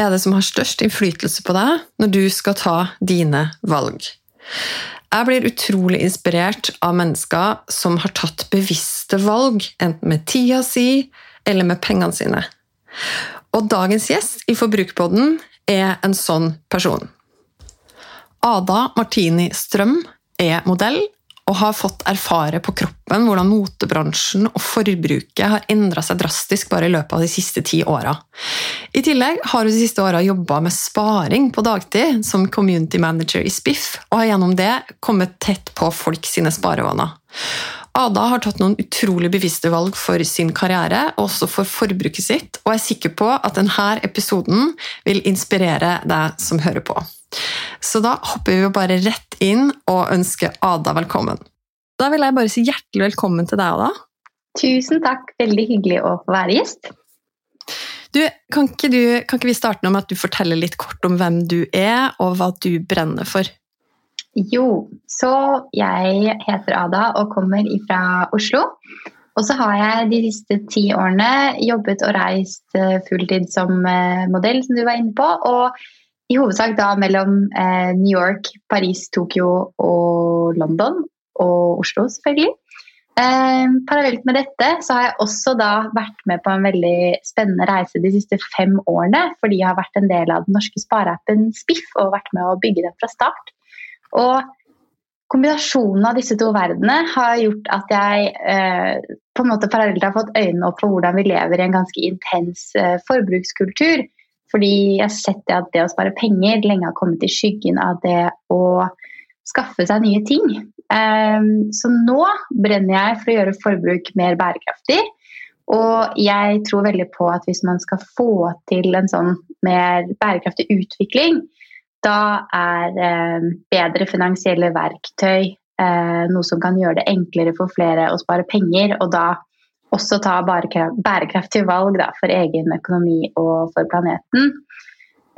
er det som har størst innflytelse på deg når du skal ta dine valg? Jeg blir utrolig inspirert av mennesker som har tatt bevisste valg, enten med tida si eller med pengene sine. Og dagens gjest i Forbrukerpodden er en sånn person. Ada Martini Strøm er modell og har fått erfare på kroppen hvordan motebransjen og forbruket har endra seg drastisk bare i løpet av de siste ti åra. I tillegg har hun de siste åra jobba med sparing på dagtid som community manager i Spiff, og har gjennom det kommet tett på folk sine sparevaner. Ada har tatt noen utrolig bevisste valg for sin karriere, også for forbruket sitt, og er sikker på at denne episoden vil inspirere deg som hører på. Så da hopper vi bare rett inn og ønsker Ada velkommen. Da vil jeg bare si hjertelig velkommen til deg, Ada. Tusen takk. Veldig hyggelig å få være gjest. Du, kan, ikke du, kan ikke vi starte med at du forteller litt kort om hvem du er, og hva du brenner for? Jo, så jeg heter Ada og kommer fra Oslo. Og så har jeg de siste ti årene jobbet og reist eh, fulltid som eh, modell, som du var inne på. Og i hovedsak da mellom eh, New York, Paris, Tokyo og London. Og Oslo, selvfølgelig. Parallelt med dette så har jeg også da vært med på en veldig spennende reise de siste fem årene. Fordi jeg har vært en del av den norske spareappen Spiff og vært med å bygge den fra start. Og kombinasjonen av disse to verdenene har gjort at jeg eh, på en måte parallelt har fått øynene opp for hvordan vi lever i en ganske intens eh, forbrukskultur. Fordi jeg har sett at det å spare penger lenge har kommet i skyggen av det å skaffe seg nye ting. Ehm, så nå brenner jeg for å gjøre forbruk mer bærekraftig. Og jeg tror veldig på at hvis man skal få til en sånn mer bærekraftig utvikling, da er ehm, bedre finansielle verktøy eh, noe som kan gjøre det enklere for flere å spare penger, og da også ta bærekraftige valg da, for egen økonomi og for planeten.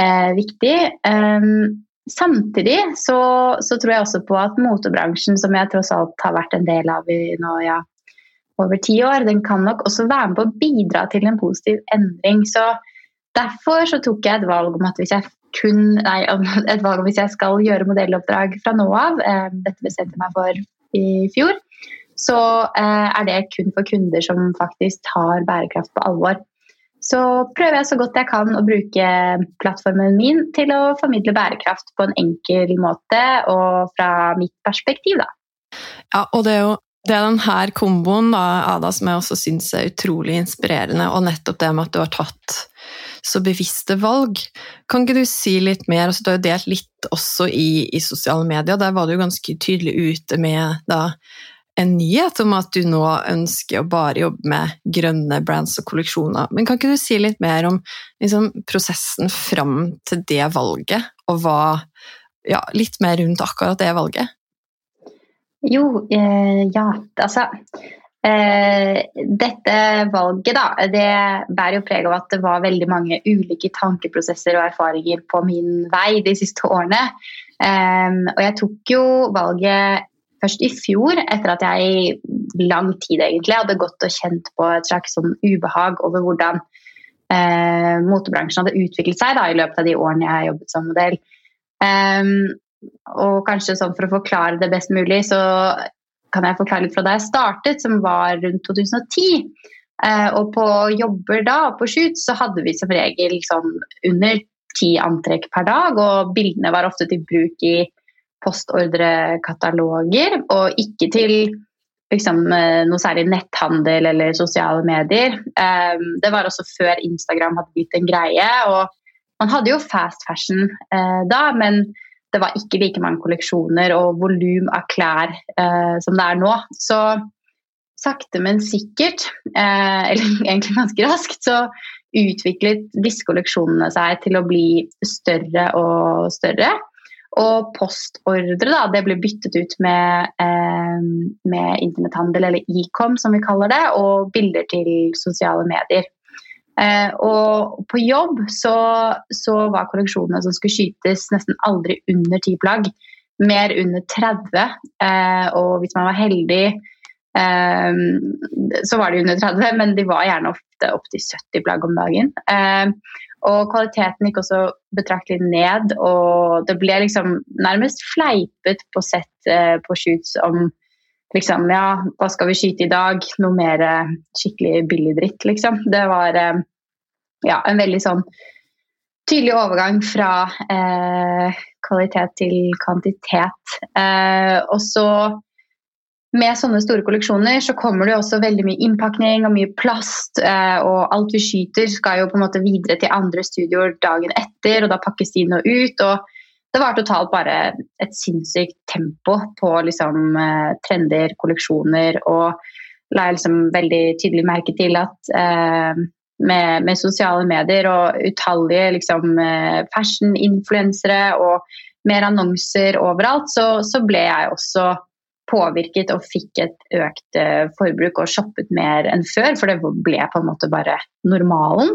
Eh, viktig. Eh, samtidig så, så, tror jeg også på at motebransjen, som jeg tross alt har vært en del av i nå, ja, over ti år, den kan nok også være med på å bidra til en positiv endring. Så derfor så tok jeg et valg om at hvis jeg kun, nei, et valg om hvis jeg skal gjøre modelloppdrag fra nå av, eh, dette bestemte jeg meg for i fjor, så eh, er det kun for kunder som faktisk tar bærekraft på alvor. Så prøver jeg så godt jeg kan å bruke plattformen min til å formidle bærekraft på en enkel måte og fra mitt perspektiv, da. Ja, og det er jo det er denne komboen da, Ada, som jeg også syns er utrolig inspirerende, og nettopp det med at du har tatt så bevisste valg. Kan ikke du si litt mer? Altså, du har jo delt litt også i, i sosiale medier, der var du ganske tydelig ute med da, en nyhet om at du nå ønsker å bare jobbe med grønne brands og kolleksjoner. Men kan ikke du si litt mer om liksom, prosessen fram til det valget, og hva ja, Litt mer rundt akkurat det valget? Jo, eh, ja, altså Dette valget, da, det bærer jo preg av at det var veldig mange ulike tankeprosesser og erfaringer på min vei de siste årene. Eh, og jeg tok jo valget først i fjor, etter at jeg i lang tid egentlig hadde gått og kjent på et slags sånn ubehag over hvordan eh, motebransjen hadde utviklet seg da, i løpet av de årene jeg jobbet som modell. Um, og kanskje sånn for å forklare det best mulig, så kan jeg forklare litt fra da jeg startet, som var rundt 2010. Uh, og på jobber da, på shoot, så hadde vi som regel sånn under ti antrekk per dag, og bildene var ofte til bruk i postordrekataloger, og ikke til liksom, eh, noe særlig netthandel eller sosiale medier. Um, det var også før Instagram hadde blitt en greie. og Man hadde jo fast fashion da, men det var ikke like mange kolleksjoner og volum av klær eh, som det er nå. Så sakte, men sikkert, eh, eller egentlig ganske raskt, så utviklet disse kolleksjonene seg til å bli større og større. Og postordre da, det ble byttet ut med, eh, med internetthandel, eller Ecom som vi kaller det, og bilder til sosiale medier. Eh, og på jobb så, så, var kolleksjonene som skulle skytes, nesten aldri under ti plagg. Mer under 30. Eh, og hvis man var heldig, eh, så var de under 30, men de var gjerne ofte opptil 70 plagg om dagen. Eh, og kvaliteten gikk også betraktelig ned, og det ble liksom nærmest fleipet på sett eh, på shoots om liksom Ja, hva skal vi skyte i dag? Noe mer eh, skikkelig billig dritt, liksom. Det var eh, ja, en veldig sånn tydelig overgang fra eh, kvalitet til kvantitet. Eh, og så med sånne store kolleksjoner så kommer det også veldig mye innpakning og mye plast. Eh, og alt vi skyter skal jo på en måte videre til andre studioer dagen etter, og da pakkes de inn ut. og det var totalt bare et sinnssykt tempo på liksom, eh, trender, kolleksjoner, og la jeg liksom veldig tydelig merke til at eh, med, med, sosiale medier og utallige liksom, eh, fashion-influensere og mer annonser overalt, så, så ble jeg også påvirket og fikk et økt uh, forbruk og shoppet mer enn før, for det ble på en måte bare normalen.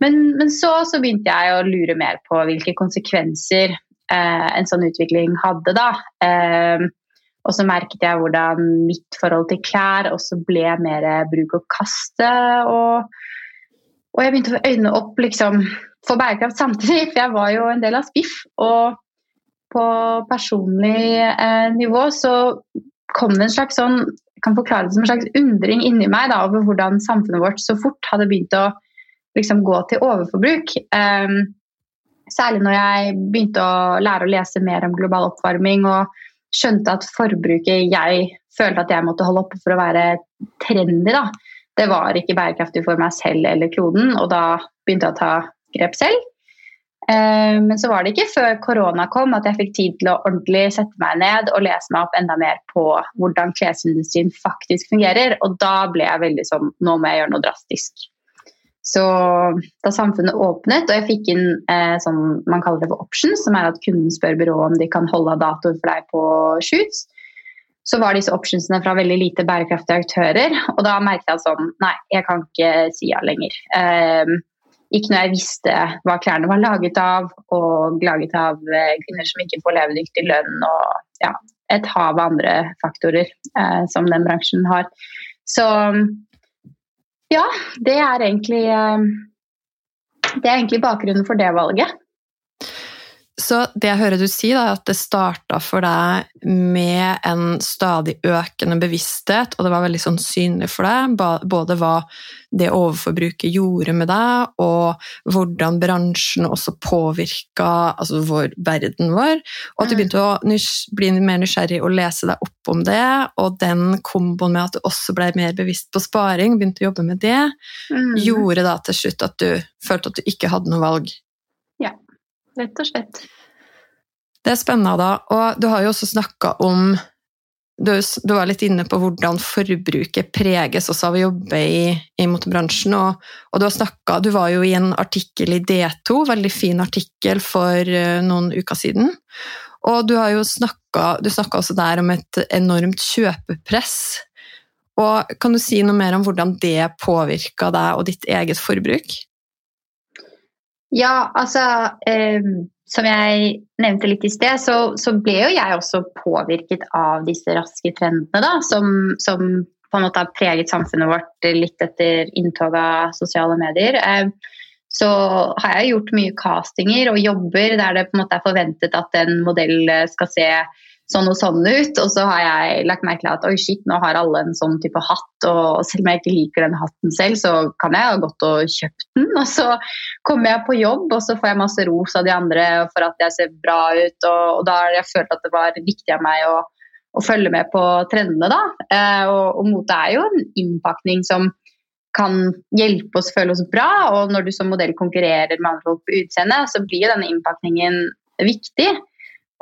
Men, men så, så, begynte jeg å lure mer på hvilke konsekvenser en sånn utvikling hadde. da. Uh, og så merket jeg hvordan mitt forhold til klær også ble mer bruk og kaste. Og, og jeg begynte å få øynene opp liksom, for bærekraft samtidig, for jeg var jo en del av Spiff. og på personlig eh, nivå så kom det en slags sånn kan forklare det som en slags undring inni meg da, over hvordan samfunnet vårt så fort hadde begynt å liksom, gå til overforbruk. Um, særlig når jeg begynte å lære å lese mer om global oppvarming og skjønte at forbruket jeg følte at jeg måtte holde oppe for å være trendy, da, det var ikke bærekraftig for meg selv eller kloden. Og da begynte jeg å ta grep selv. Eh, men så var det ikke før korona kom at jeg fikk tid til å ordentlig sette meg ned og lese meg opp enda mer på hvordan klesindustrien faktisk fungerer. Og da ble jeg veldig sånn Nå må jeg gjøre noe drastisk. Så da samfunnet åpnet og jeg fikk inn eh, sånn man kaller det for options, som er at kunden spør byrået om de kan holde av datoer for deg på shoots, så var disse optionsene fra veldig lite bærekraftige aktører. Og da merket jeg sånn Nei, jeg kan ikke si ja lenger. Eh, ikke når jeg visste hva klærne var laget av, og laget av eh, kvinner som ikke får levedyktig lønn, og ja, et hav av andre faktorer eh, som den bransjen har. Så ja, det er egentlig eh, Det er egentlig bakgrunnen for det valget. Så det jeg hører du si, da, er at det starta for deg med en stadig økende bevissthet, og det var veldig sånn synlig for deg, både hva det overforbruket gjorde med deg, og hvordan bransjen også påvirka altså vår, verden vår, og at du mm. begynte å bli mer nysgjerrig og lese deg opp om det, og den komboen med at du også ble mer bevisst på sparing, begynte å jobbe med det, mm. gjorde da til slutt at du følte at du ikke hadde noe valg rett og slett. Det er spennende, da. Og du har jo også snakka om du, du, var litt inne på hvordan forbruket preges også av å jobbe i, i motebransjen. Og, og, du snakket, du var jo i en artikkel i D2, veldig fin artikkel for uh, noen uker siden. Og du har jo snakka, snakka også der om et enormt kjøpepress. Og kan du si noe mer om hvordan det påvirka deg og ditt eget forbruk? Ja, altså eh, Som jeg nevnte litt i sted, så, så, ble jo jeg også påvirket av disse raske trendene, da, som, som på en måte har preget samfunnet vårt litt etter inntog av sosiale medier. Eh, så har jeg gjort mye castinger og jobber der det på en måte er forventet at en modell skal se sånn og sånn ut. Og så har jeg lagt merke til at oi, shit, nå har alle en sånn type hatt, og selv om jeg ikke liker den hatten selv, så kan jeg ha gått og kjøpt den. Og så kommer jeg på jobb, og så får jeg masse ros av de andre for at jeg ser bra ut, og, og da har jeg følt at det var viktig av meg å, å følge med på trendene, da. Eh, og, og mote er jo en innpakning som kan hjelpe oss å føle oss bra, og når du som modell konkurrerer med andre folk på utseende, så blir denne innpakningen viktig.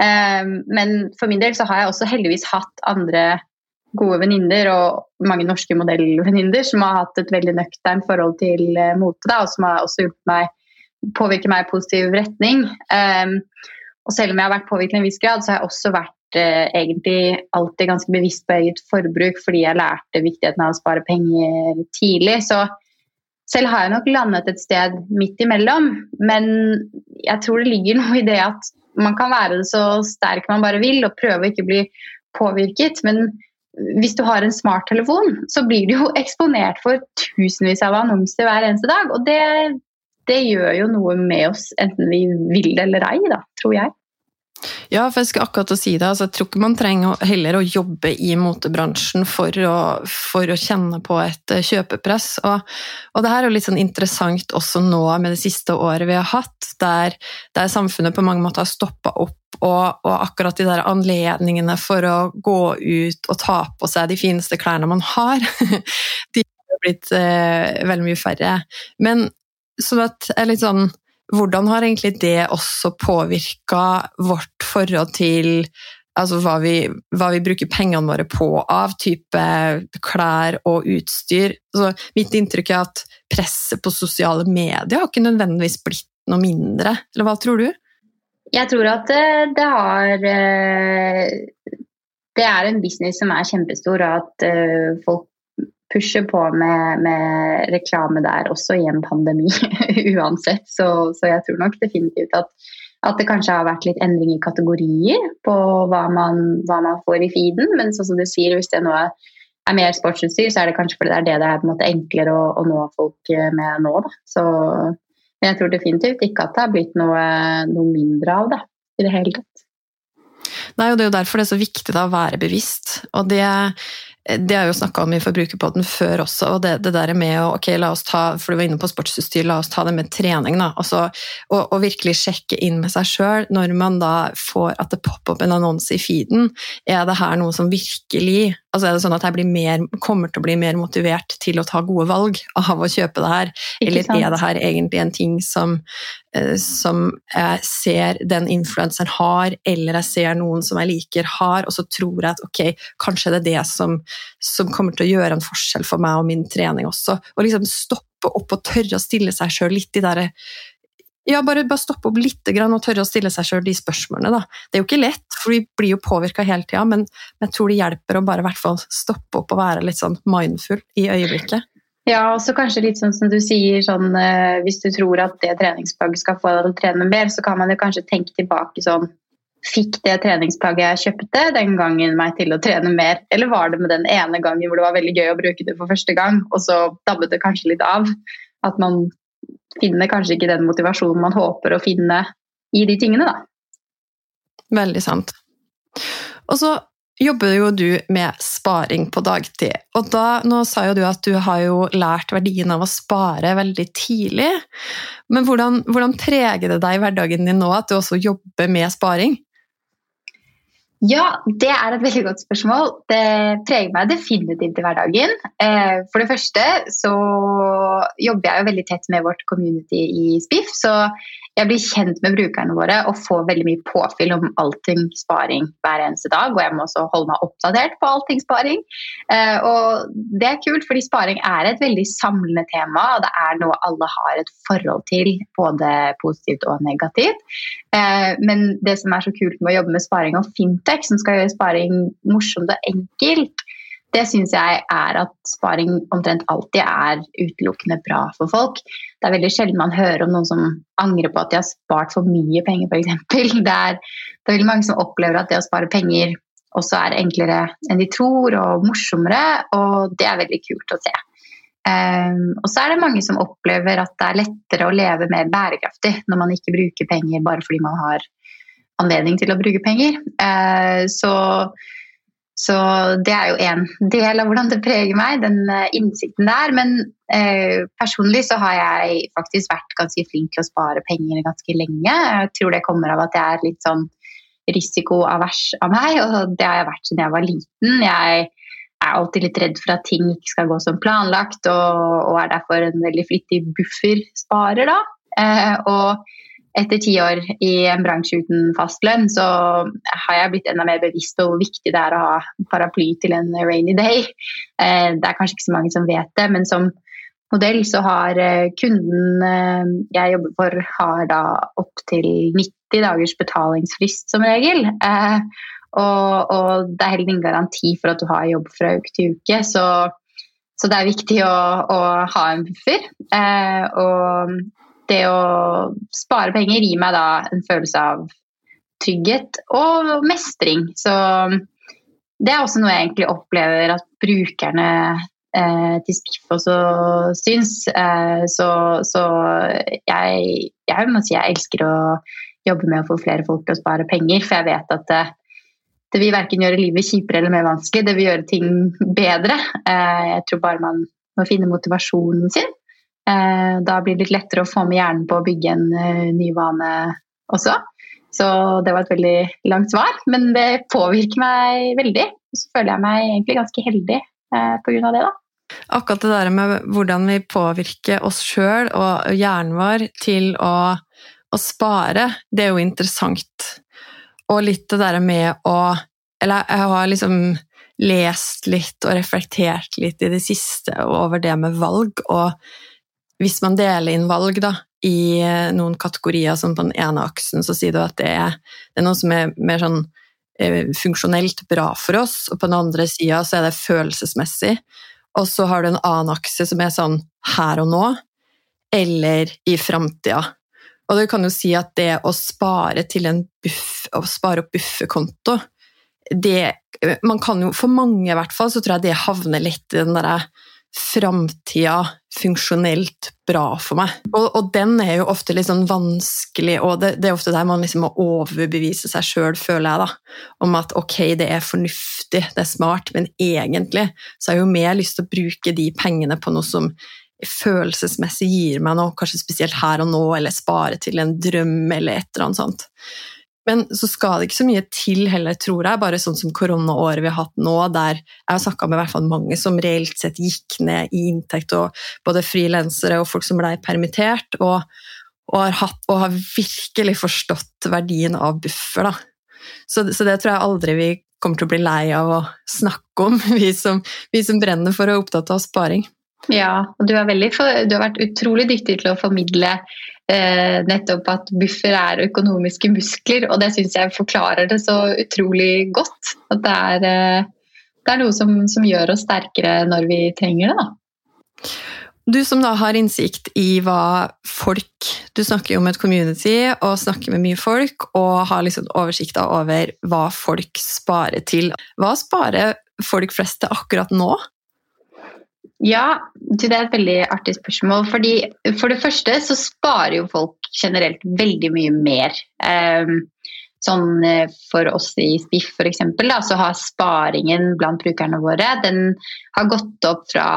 Ehm, men for min del så har jeg også heldigvis hatt andre gode venninner og mange norske modellvenninner som har hatt et veldig nøkternt forhold til uh, mote, og som har også gjort meg påvirke meg i positiv retning. Um, og selv om jeg har vært påvirket i en viss grad, så har jeg også vært uh, egentlig alltid ganske bevisst på eget forbruk fordi jeg lærte viktigheten av å spare penger tidlig. Så selv har jeg nok landet et sted midt imellom. Men jeg tror det ligger noe i det at man kan være så sterk man bare vil og prøve å ikke bli påvirket. Men hvis du har en smarttelefon, så blir du jo eksponert for tusenvis av annonser hver eneste dag. Og det, det gjør jo noe med oss, enten vi vil det eller ei, da, tror jeg. Ja, for jeg skal akkurat si det. Altså, jeg tror ikke man trenger heller å jobbe i motebransjen for å, for å kjenne på et eh, kjøpepress. Og, og, det her er jo litt sånn interessant også nå med det siste året vi har hatt, der, der samfunnet på mange måter har stoppa opp, og, og, akkurat de der anledningene for å gå ut og ta på seg de fineste klærne man har, de har blitt eh, veldig mye færre. Men så det er litt sånn hvordan har egentlig det også påvirka vårt forhold til altså hva vi, hva vi, bruker pengene våre på av type klær og utstyr? Altså, mitt inntrykk er at presset på sosiale medier har ikke nødvendigvis blitt noe mindre, eller hva tror du? Jeg tror at det, det har eh, Det er en business som er kjempestor, og at eh, folk pushe på med, med, reklame der, også i en pandemi uansett. Så, så, jeg tror nok definitivt at, at, det kanskje har vært litt endring i kategorier på hva man, hva man får i feeden. Men sånn som du sier, hvis det nå er, er mer sportsutstyr, så er det kanskje fordi det er det det er på en måte enklere å, å nå folk med nå. Da. Så men jeg tror definitivt ikke at det har blitt noe, noe mindre av det i det hele tatt. Nei, og Det er jo derfor det er så viktig da, å være bevisst. og det det har jeg jo snakka om i Forbrukerpodden før også, og det, det, der med å ok, la oss ta for du var inne på sportsutstyr, la oss ta det med trening. da, altså, og, og, virkelig sjekke inn med seg sjøl når man da får at det popper opp en annonse i feeden. Er det her noe som virkelig altså Er det sånn at jeg mer, kommer til å bli mer motivert til å ta gode valg av å kjøpe det her, eller er det her egentlig en ting som, som jeg ser den influenseren har, eller jeg ser noen som jeg liker har, og så tror jeg at ok, kanskje det er det som som kommer til å gjøre en forskjell for meg og min trening også. Og liksom stoppe opp og tørre å stille seg sjøl litt i derre ja, bare, bare, stoppe opp litt og tørre å stille seg sjøl de spørsmålene. Da. Det er jo ikke lett, for vi blir jo påvirka hele tida, men jeg tror det hjelper å bare stoppe opp og være litt sånn mindful i øyeblikket. Ja, og så kanskje litt sånn som du sier, sånn, eh, hvis du tror at det treningsplagget skal få deg til å trene mer, så kan man jo kanskje tenke tilbake sånn Fikk det treningsplagget jeg kjøpte den gangen meg til å trene mer, eller var det med den ene gangen hvor det var veldig gøy å bruke det for første gang, og så dabbet det kanskje litt av? At man finner kanskje ikke den motivasjonen man håper å finne i de tingene, da. Veldig sant. Og så jobber jo du med sparing på dagtid. Og da, nå sa jo du at du har jo lært verdien av å spare veldig tidlig. Men hvordan, hvordan preger det deg i hverdagen din nå at du også jobber med sparing? Ja, det er et veldig godt spørsmål. Det preger meg definitivt i hverdagen. Eh, for det første så jobber jeg jo veldig tett med vårt community i Spiff, så jeg blir kjent med brukerne våre og får veldig mye påfyll om allting sparing hver eneste dag. Og jeg må også holde meg oppdatert på allting sparing. Eh, og det er kult, fordi sparing er et veldig samlende tema. Og det er noe alle har et forhold til, både positivt og negativt. Eh, men det som er så kult med å jobbe med sparing og fintech, som skal gjøre sparing morsomt og enkelt, det syns jeg er at sparing omtrent alltid er utelukkende bra for folk. Det er veldig sjelden man hører om noen som angrer på at de har spart for mye penger, f.eks. Det, det er veldig mange som opplever at det å spare penger også er enklere enn de tror, og morsommere, og det er veldig kult å se. Um, og så er det mange som opplever at det er lettere å leve mer bærekraftig når man ikke bruker penger bare fordi man har anledning til å bruke penger. Uh, så så det er jo en del av hvordan det preger meg, den eh, innsikten der. Men eh, personlig så har jeg faktisk vært ganske flink til å spare penger ganske lenge. Jeg tror det kommer av at jeg er litt sånn risikoavers av meg, og det har jeg vært siden jeg var liten. Jeg er alltid litt redd for at ting ikke skal gå som planlagt, og, og er derfor en veldig flittig buffersparer, da. Eh, og etter ti år i en bransje uten fastlønn, så har jeg blitt enda mer bevisst på hvor viktig det er å ha paraply til en rainy day. Eh, det er kanskje ikke så mange som vet det, men som modell så har eh, kunden eh, jeg jobber for, har da opptil 90 dagers betalingsfrist som regel. Og, og, det er heller ingen garanti for at du har jobb fra uke til uke. Så, så det er viktig å, å ha en buffer. og det å spare penger gir meg da en følelse av trygghet og mestring. Så det er også noe jeg egentlig opplever at brukerne eh, til Spiff også syns. Eh, så, så jeg, jeg, må si jeg elsker å jobbe med å få flere folk til å spare penger, for jeg vet at det, det vil verken gjøre livet kjipere eller mer vanskelig, det vil gjøre ting bedre. Eh, jeg tror bare man må finne motivasjonen sin. Eh, da blir det litt lettere å få med hjernen på å bygge en eh, ny vane også. Så det var et veldig langt svar, men det påvirker meg veldig. Så føler jeg meg egentlig ganske heldig eh, pga. det, da. Akkurat det der med hvordan vi påvirker oss sjøl og hjernen vår til å, å, spare, det er jo interessant. Og litt det der med å Eller jeg har liksom lest litt og reflektert litt i det siste over det med valg, og hvis man deler inn valg da, i eh, noen kategorier, som på den ene aksen, så sier du at det er, det er noe som er mer sånn eh, funksjonelt bra for oss, og på den andre sida så er det følelsesmessig. Og så har du en annen akse som er sånn her og nå, eller i framtida. Og du kan jo si at det å spare til en buff, å spare opp bufferkonto, det man kan jo, For mange i hvert fall, så tror jeg det havner litt i den derre framtida funksjonelt bra for meg. Og, og, den er jo ofte litt sånn vanskelig, og det, det er ofte der man liksom må overbevise seg sjøl, føler jeg, da, om at ok, det er fornuftig, det er smart, men egentlig så har jeg jo mer lyst til å bruke de pengene på noe som følelsesmessig gir meg noe, kanskje spesielt her og nå, eller spare til en drøm, eller et eller annet sånt. Men så skal det ikke så mye til heller, tror jeg, bare sånn som koronaåret vi har hatt nå, der jeg har snakka med i hvert fall mange som reelt sett gikk ned i inntekt, og både frilansere og folk som blei permittert, og, og, har hatt, og, har virkelig forstått verdien av buffer. Da. Så, så det tror jeg aldri vi kommer til å bli lei av å snakke om, vi som, vi som brenner for å være opptatt av sparing. Ja, og du, for, du har vært utrolig dyktig til å formidle eh, nettopp at buffer er økonomiske muskler, og det syns jeg forklarer det så utrolig godt. At det er, eh, det er noe som, som, gjør oss sterkere når vi trenger det. da. Du som da har innsikt i hva folk Du snakker jo om et community og snakker med mye folk og har liksom oversikt over hva folk sparer til. Hva sparer folk flest til akkurat nå? Ja, det er et veldig artig spørsmål. Fordi For det første så sparer jo folk generelt veldig mye mer. Um, sånn eh, For oss i Spiff f.eks. så har sparingen blant brukerne våre den har gått opp fra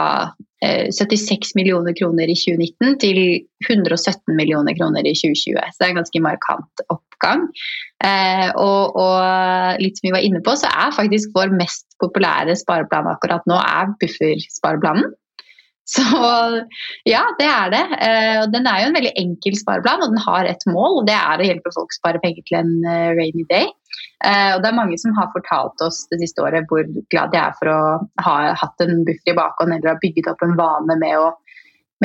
eh, 76 millioner kroner i 2019 til 117 millioner kroner i 2020. Så det er en ganske markant oppgang. Eh, og, og, litt som vi var inne på, så er faktisk vår mest populære spareplan akkurat nå er bufferspareplanen. Så ja, det er det. Og den er jo en veldig enkel spareplan, og den har et mål. og Det er å hjelpe folk å spare penger til en uh, rainy day. Uh, og det er mange som har fortalt oss det siste året hvor glad de er for å ha hatt en buffer i bakhånd eller ha bygget opp en vane med å,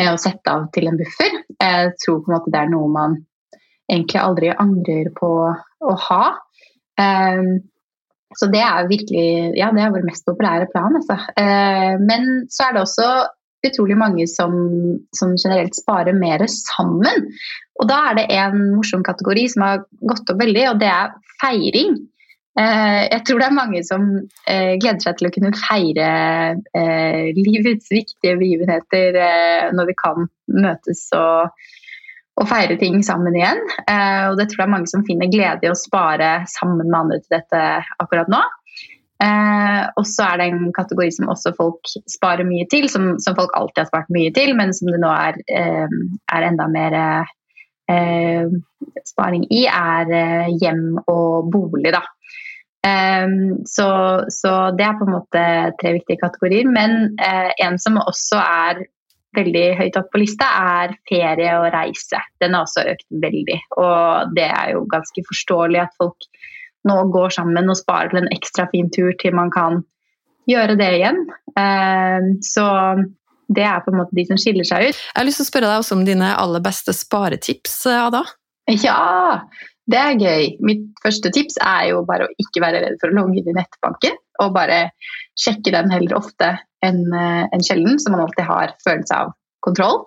med å sette av til en buffer. Jeg tror på en måte det er noe man egentlig aldri angrer på å ha. Så det er virkelig ja, det er vår mest populære plan. Altså. Men så er det også utrolig mange som, som, generelt sparer mer sammen. Og da er det en morsom kategori som har gått opp veldig, og det er feiring. Eh, jeg tror det er mange som eh, gleder seg til å kunne feire eh, livets viktige begivenheter når vi kan møtes og, og feire ting sammen igjen. Og det tror jeg er mange som finner glede i å spare sammen med andre til dette akkurat nå. Eh, og så er det en kategori som også folk sparer mye til, som, som folk alltid har spart mye til, men som det nå er, eh, er enda mer eh, sparing i, er eh, hjem og bolig. da. Eh, så, så, det er på en måte tre viktige kategorier. Men eh, en som også er veldig høyt opp på lista, er ferie og reise. Den har også økt veldig. Og det er jo ganske forståelig at folk nå går sammen og sparer til en ekstra fin tur til man kan gjøre det igjen. Eh, så det er på en måte de som skiller seg ut. Jeg har lyst til å spørre deg også om dine aller beste sparetips, Ada? Ja, det er gøy. Mitt første tips er jo bare å ikke være redd for å logge inn i nettbanken. Og bare sjekke den heller ofte enn eh, en sjelden, så man alltid har følelse av kontroll.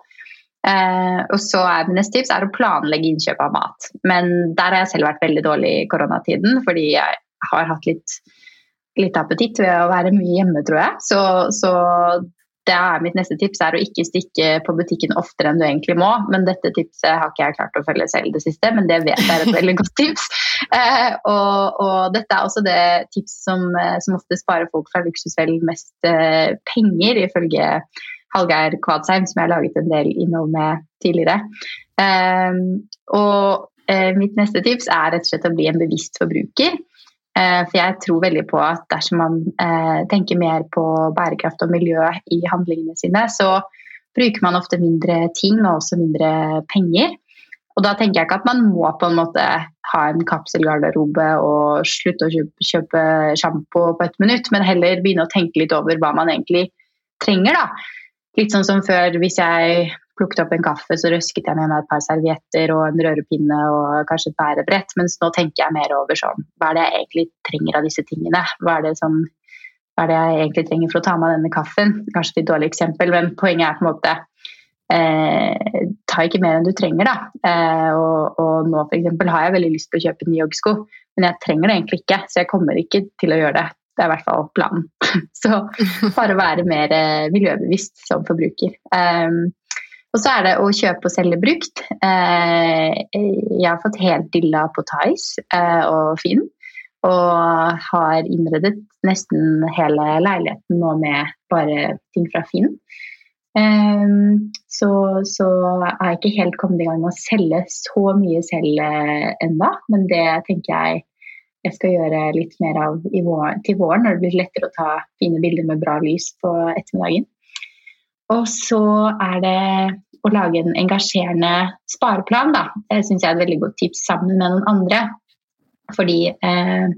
Eh, og så er Mitt neste tips er å planlegge innkjøp av mat. Men der har jeg selv vært veldig dårlig i koronatiden, fordi jeg har hatt litt, litt appetitt ved å være mye hjemme, tror jeg. Så, så det er mitt neste tips er å ikke stikke på butikken oftere enn du egentlig må. Men dette tipset har ikke jeg klart å følge selv det siste, men det vet jeg er et veldig godt tips. Eh, og, og, dette er også det tipset som, eh, som ofte sparer folk fra luksusfellen mest eh, penger, ifølge Hallgeir Kvadsheim, som jeg har laget en del innhold med tidligere. Eh, og eh, mitt neste tips er rett og slett å bli en bevisst forbruker. Eh, for jeg tror veldig på at dersom man eh, tenker mer på bærekraft og miljø i handlingene sine, så bruker man ofte mindre ting og også mindre penger. Og da tenker jeg ikke at man må på en måte ha en kapselgarderobe og slutte å kjøpe, sjampo på et minutt, men heller begynne å tenke litt over hva man egentlig trenger. da. Litt sånn som før, hvis jeg plukket opp en kaffe, så røsket jeg med meg et par servietter og en rørepinne og kanskje et bærebrett. Mens nå tenker jeg mer over sånn Hva er det jeg egentlig trenger av disse tingene? Hva er det, som, hva er det jeg egentlig trenger for å ta med denne kaffen? Kanskje et litt dårlig eksempel, men poenget er på en måte eh, Ta ikke mer enn du trenger, da. Eh, og, og, nå f.eks. har jeg veldig lyst til å kjøpe nye joggsko, men jeg trenger det egentlig ikke, så jeg kommer ikke til å gjøre det. Det er i hvert fall planen. Så bare være mer eh, miljøbevisst som forbruker. Um, og så er det å kjøpe og selge brukt. Eh, jeg har fått helt dilla på Tice eh, og Finn. Og har innredet nesten hele leiligheten nå med bare ting fra Finn. Um, så, så er jeg ikke helt kommet i gang med å selge så mye selv enda, men det tenker jeg jeg skal gjøre litt mer av vår, til våren, når det blir lettere å ta fine bilder med bra lys på ettermiddagen. Og så er det å lage en engasjerende spareplan. Da. Det syns jeg er et veldig godt tips sammen med noen andre. Fordi eh,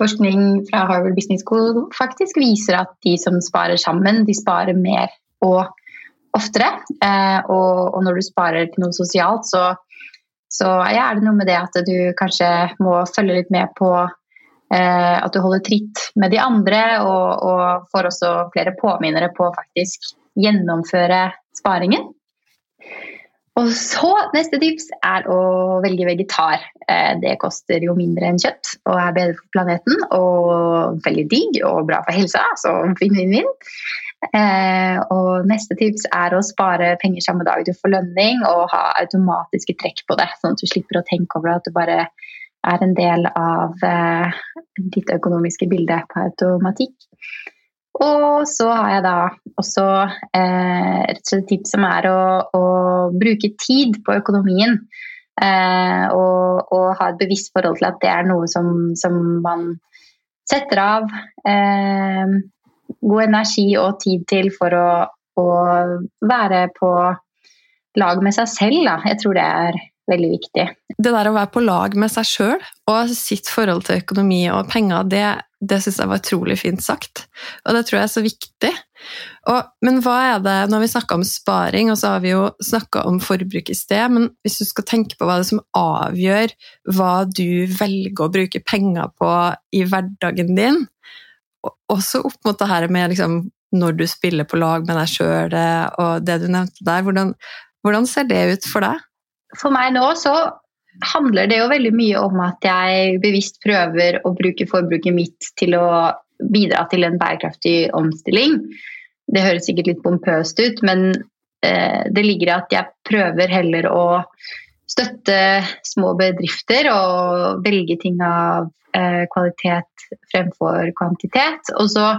forskning fra Harvard Business School faktisk viser at de som sparer sammen, de sparer mer og oftere. Eh, og, og, når du sparer til noe sosialt, så, så ja, er det noe med det at du kanskje må følge litt med på eh, at du holder tritt med de andre, og, og får også flere påminnere på å faktisk gjennomføre sparingen. Og så Neste tips er å velge vegetar. Eh, det koster jo mindre enn kjøtt og er bedre for planeten. Og veldig digg og bra for helsa, så vinn-vinn-vinn. Eh, og neste tips er å spare penger samme dag du får lønning, og ha automatiske trekk på det, sånn at du slipper å tenke over at du bare er en del av eh, ditt økonomiske bilde på automatikk. Og så har jeg da også eh, slett tips som er å, å bruke tid på økonomien. Eh, og, og, ha et bevisst forhold til at det er noe som, som man setter av eh, god energi og tid til for å, å, være på lag med seg selv. Da. Jeg tror det er veldig viktig. Det der å være på lag med seg sjøl og sitt forhold til økonomi og penger, det, det syns jeg var utrolig fint sagt. Og det tror jeg er så viktig. Og, men hva er det, Nå har vi snakka om sparing, og så har vi jo snakka om forbruk i sted, men hvis du skal tenke på hva det er som avgjør hva du velger å bruke penger på i hverdagen din, også opp mot det her med liksom, når du spiller på lag med deg sjøl og det du nevnte der, hvordan, hvordan ser det ut for deg? For meg nå så handler det jo veldig mye om at jeg bevisst prøver å bruke forbruket mitt til å bidra til en bærekraftig omstilling. Det høres sikkert litt pompøst ut, men eh, det ligger i at jeg prøver heller å støtte små bedrifter og velge ting av eh, kvalitet fremfor kvantitet. Og så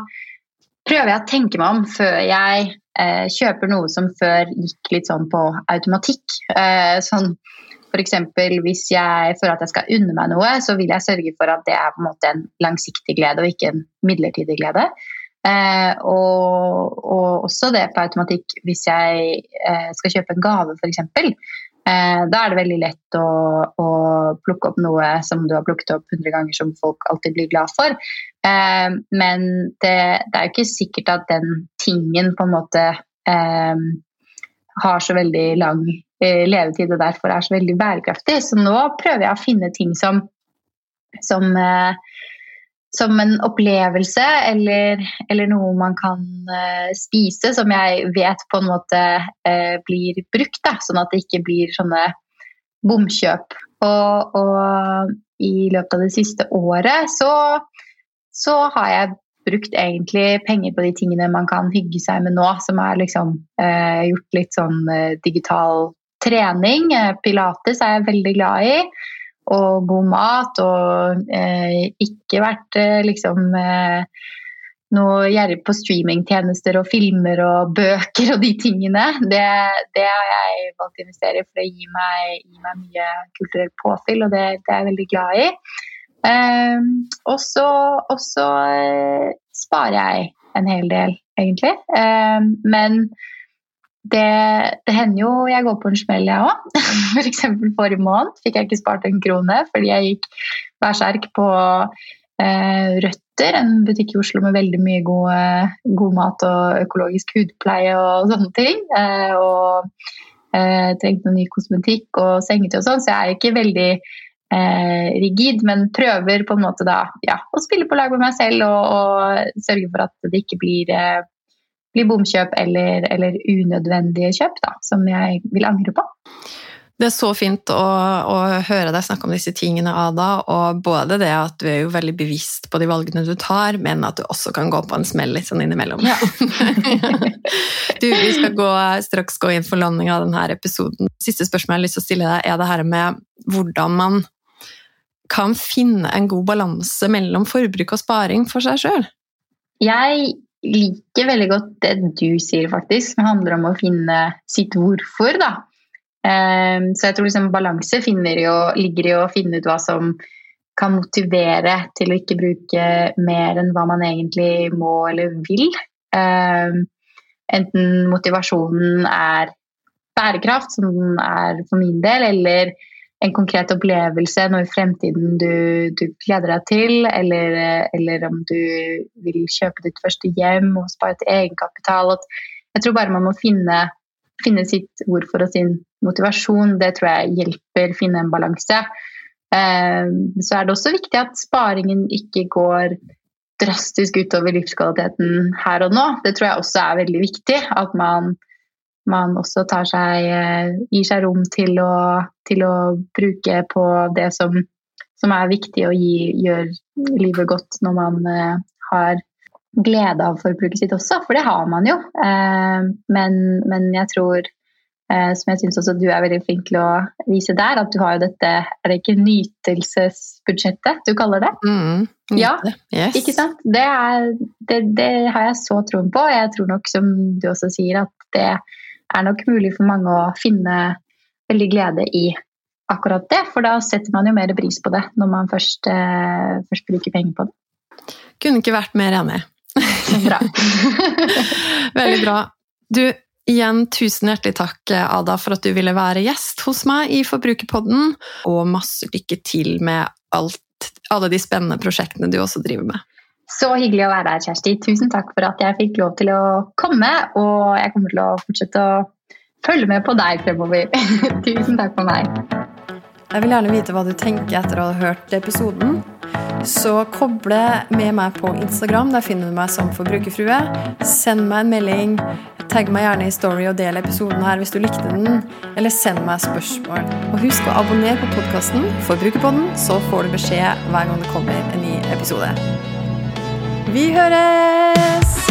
prøver jeg å tenke meg om før jeg eh, kjøper noe som før gikk litt sånn på automatikk. Eh, sånn F.eks. hvis jeg for at jeg skal unne meg noe, så vil jeg sørge for at det er på en måte en langsiktig glede og ikke en midlertidig glede. Eh, og, og, også det på automatikk hvis jeg eh, skal kjøpe en gave, f.eks. Eh, da er det veldig lett å, å, plukke opp noe som du har plukket opp 100 ganger, som folk alltid blir glad for. Eh, men det, det, er jo ikke sikkert at den tingen på en måte eh, har så veldig lang levetid og derfor er så veldig bærekraftig. Så nå prøver jeg å finne ting som, som, eh, som en opplevelse eller, eller, noe man kan uh, spise som jeg vet på en måte blir brukt. Da, sånn at det ikke blir sånne bomkjøp. Og, og i løpet av det siste året så, så har jeg brukt egentlig penger på de tingene man kan hygge seg med nå, som er liksom uh, gjort litt sånn digital trening. Pilates er jeg veldig glad i. Og god mat. Og eh, ikke vært eh, liksom eh, noe gjerrig på streamingtjenester og filmer og bøker og de tingene. Det, det har jeg valgt å investere i, for det gir meg, gir meg mye kulturell påfyll, og det, det, er jeg veldig glad i. Eh, og så eh, sparer jeg en hel del, egentlig. Eh, men det, det, hender jo jeg går på en smell, jeg òg. F.eks. For forrige måned fikk jeg ikke spart en krone fordi jeg gikk berserk på eh, Røtter, en butikk i Oslo med veldig mye god, god mat og økologisk hudpleie og sånne ting. Eh, og eh, trengte noe ny kosmetikk og sengetøy og sånn, så jeg er ikke veldig eh, rigid, men prøver på en måte da ja, å spille på lag med meg selv og, og sørge for at det ikke blir eh, blir bomkjøp eller, eller, unødvendige kjøp da, som jeg vil angre på. Det er så fint å, å, høre deg snakke om disse tingene, Ada. Og både det at du er jo veldig bevisst på de valgene du tar, men at du også kan gå på en smell litt sånn innimellom. Ja. du, vi skal gå, straks gå inn for landing av denne episoden. Siste spørsmål jeg har lyst til å stille deg, er det her med hvordan man kan finne en god balanse mellom forbruk og sparing for seg sjøl? Jeg liker veldig godt det du sier, faktisk. Det handler om å finne sitt hvorfor, da. Ehm, så jeg tror liksom balanse jo, ligger i å finne ut hva som kan motivere til å ikke bruke mer enn hva man egentlig må eller vil. Ehm, enten motivasjonen er bærekraft, som den er for min del, eller en konkret opplevelse, noe i fremtiden du, du gleder deg til, eller, eller, om du vil kjøpe ditt første hjem og spare til egenkapital. Jeg tror bare man må finne, finne sitt hvorfor og sin motivasjon. Det tror jeg hjelper å finne en balanse. Eh, så er det også viktig at sparingen ikke går drastisk utover livskvaliteten her og nå. Det tror jeg også er veldig viktig. At man man også tar seg, eh, gir seg rom til å, til å bruke på det som, som er viktig og gjør livet godt når man uh, har glede av forbruket sitt også, for det har man jo. Uh, men, men, jeg tror, som jeg syns også du er veldig flink til å vise der, at du har jo dette Er det ikke nytelsesbudsjettet du kaller det? Mm, ja, yes. ikke sant? Det, er, det, det, har jeg så troen på. Jeg tror nok, som du også sier, at det er nok mulig for mange å finne veldig glede i akkurat det. For da setter man jo mer pris på det når man først, eh, først bruker penger på det. Kunne ikke vært mer enig. Bra. veldig bra. Du, igjen tusen hjertelig takk, Ada, for at du ville være gjest hos meg i Forbrukerpodden. Og masse lykke til med alt, alle de spennende prosjektene du også driver med. Så hyggelig å være her, Kjersti. Tusen takk for at jeg fikk lov til å komme. Og jeg kommer til å fortsette å følge med på deg fremover. Tusen takk for meg. Jeg vil gjerne vite hva du tenker etter å ha hørt episoden. Så koble med meg på Instagram. Der finner du meg som Forbrukerfrue. Send meg en melding. Tagg meg gjerne i story og del episoden her hvis du likte den. Eller send meg spørsmål. Og husk å abonnere på podkasten Forbrukerpodden, så får du beskjed hver gang det kommer en ny episode. Vi høres!